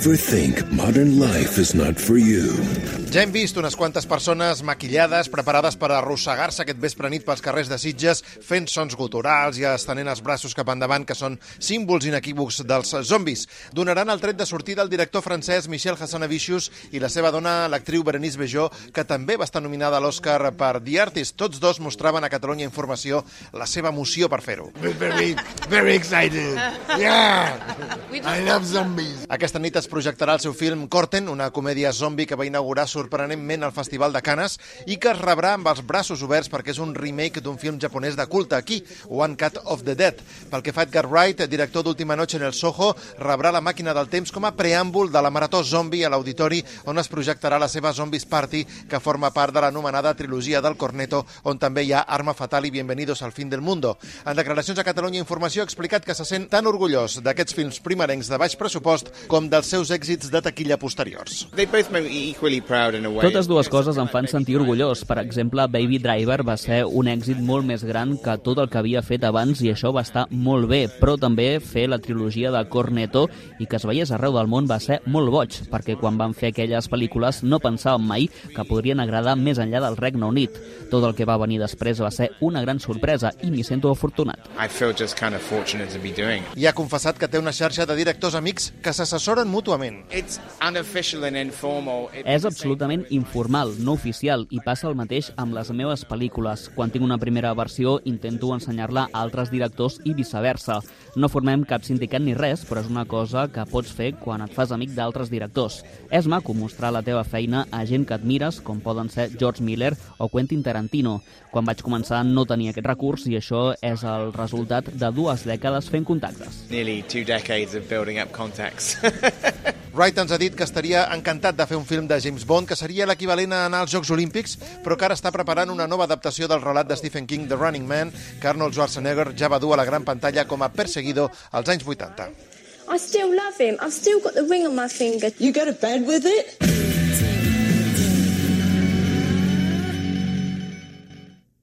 Ever think modern life is not for you? Ja hem vist unes quantes persones maquillades, preparades per arrossegar-se aquest vespre nit pels carrers de Sitges, fent sons guturals i estenent els braços cap endavant, que són símbols inequívocs dels zombis. Donaran el tret de sortida al director francès Michel Hassanavicius i la seva dona, l'actriu Berenice Bejo, que també va estar nominada a l'Oscar per The Artist. Tots dos mostraven a Catalunya Informació la seva emoció per fer-ho. Very, very excited. Yeah. I love zombies. Aquesta nit es projectarà el seu film Corten, una comèdia zombi que va inaugurar sorprenentment al Festival de Canes i que es rebrà amb els braços oberts perquè és un remake d'un film japonès de culte aquí, One Cut of the Dead. Pel que fa Edgar Wright, director d'Última Noche en el Soho, rebrà la màquina del temps com a preàmbul de la Marató Zombi a l'auditori on es projectarà la seva Zombies Party, que forma part de l'anomenada trilogia del Corneto, on també hi ha Arma Fatal i Bienvenidos al Fin del Mundo. En declaracions a Catalunya Informació ha explicat que se sent tan orgullós d'aquests films primerencs de baix pressupost com dels seus èxits de taquilla posteriors. Totes dues coses em fan sentir orgullós. Per exemple, Baby Driver va ser un èxit molt més gran que tot el que havia fet abans i això va estar molt bé, però també fer la trilogia de Cornetto i que es veiés arreu del món va ser molt boig, perquè quan van fer aquelles pel·lícules no pensàvem mai que podrien agradar més enllà del Regne Unit. Tot el que va venir després va ser una gran sorpresa i m'hi sento afortunat. I feel just kind of fortunate to be doing. I ha confessat que té una xarxa de directors amics que s'assessoren mútuament. It- És absolutament informal, no oficial, i passa el mateix amb les meves pel·lícules. Quan tinc una primera versió, intento ensenyar-la a altres directors i viceversa. No formem cap sindicat ni res, però és una cosa que pots fer quan et fas amic d'altres directors. És maco mostrar la teva feina a gent que admires, com poden ser George Miller o Quentin Tarantino. Quan vaig començar no tenia aquest recurs i això és el resultat de dues dècades fent contactes. Nearly two decades of building up contacts. Wright ens ha dit que estaria encantat de fer un film de James Bond, que seria l'equivalent a anar als Jocs Olímpics, però que ara està preparant una nova adaptació del relat de Stephen King, The Running Man, que Arnold Schwarzenegger ja va dur a la gran pantalla com a perseguidor als anys 80. I still love him. I've still got the ring on my finger. You go to bed with it?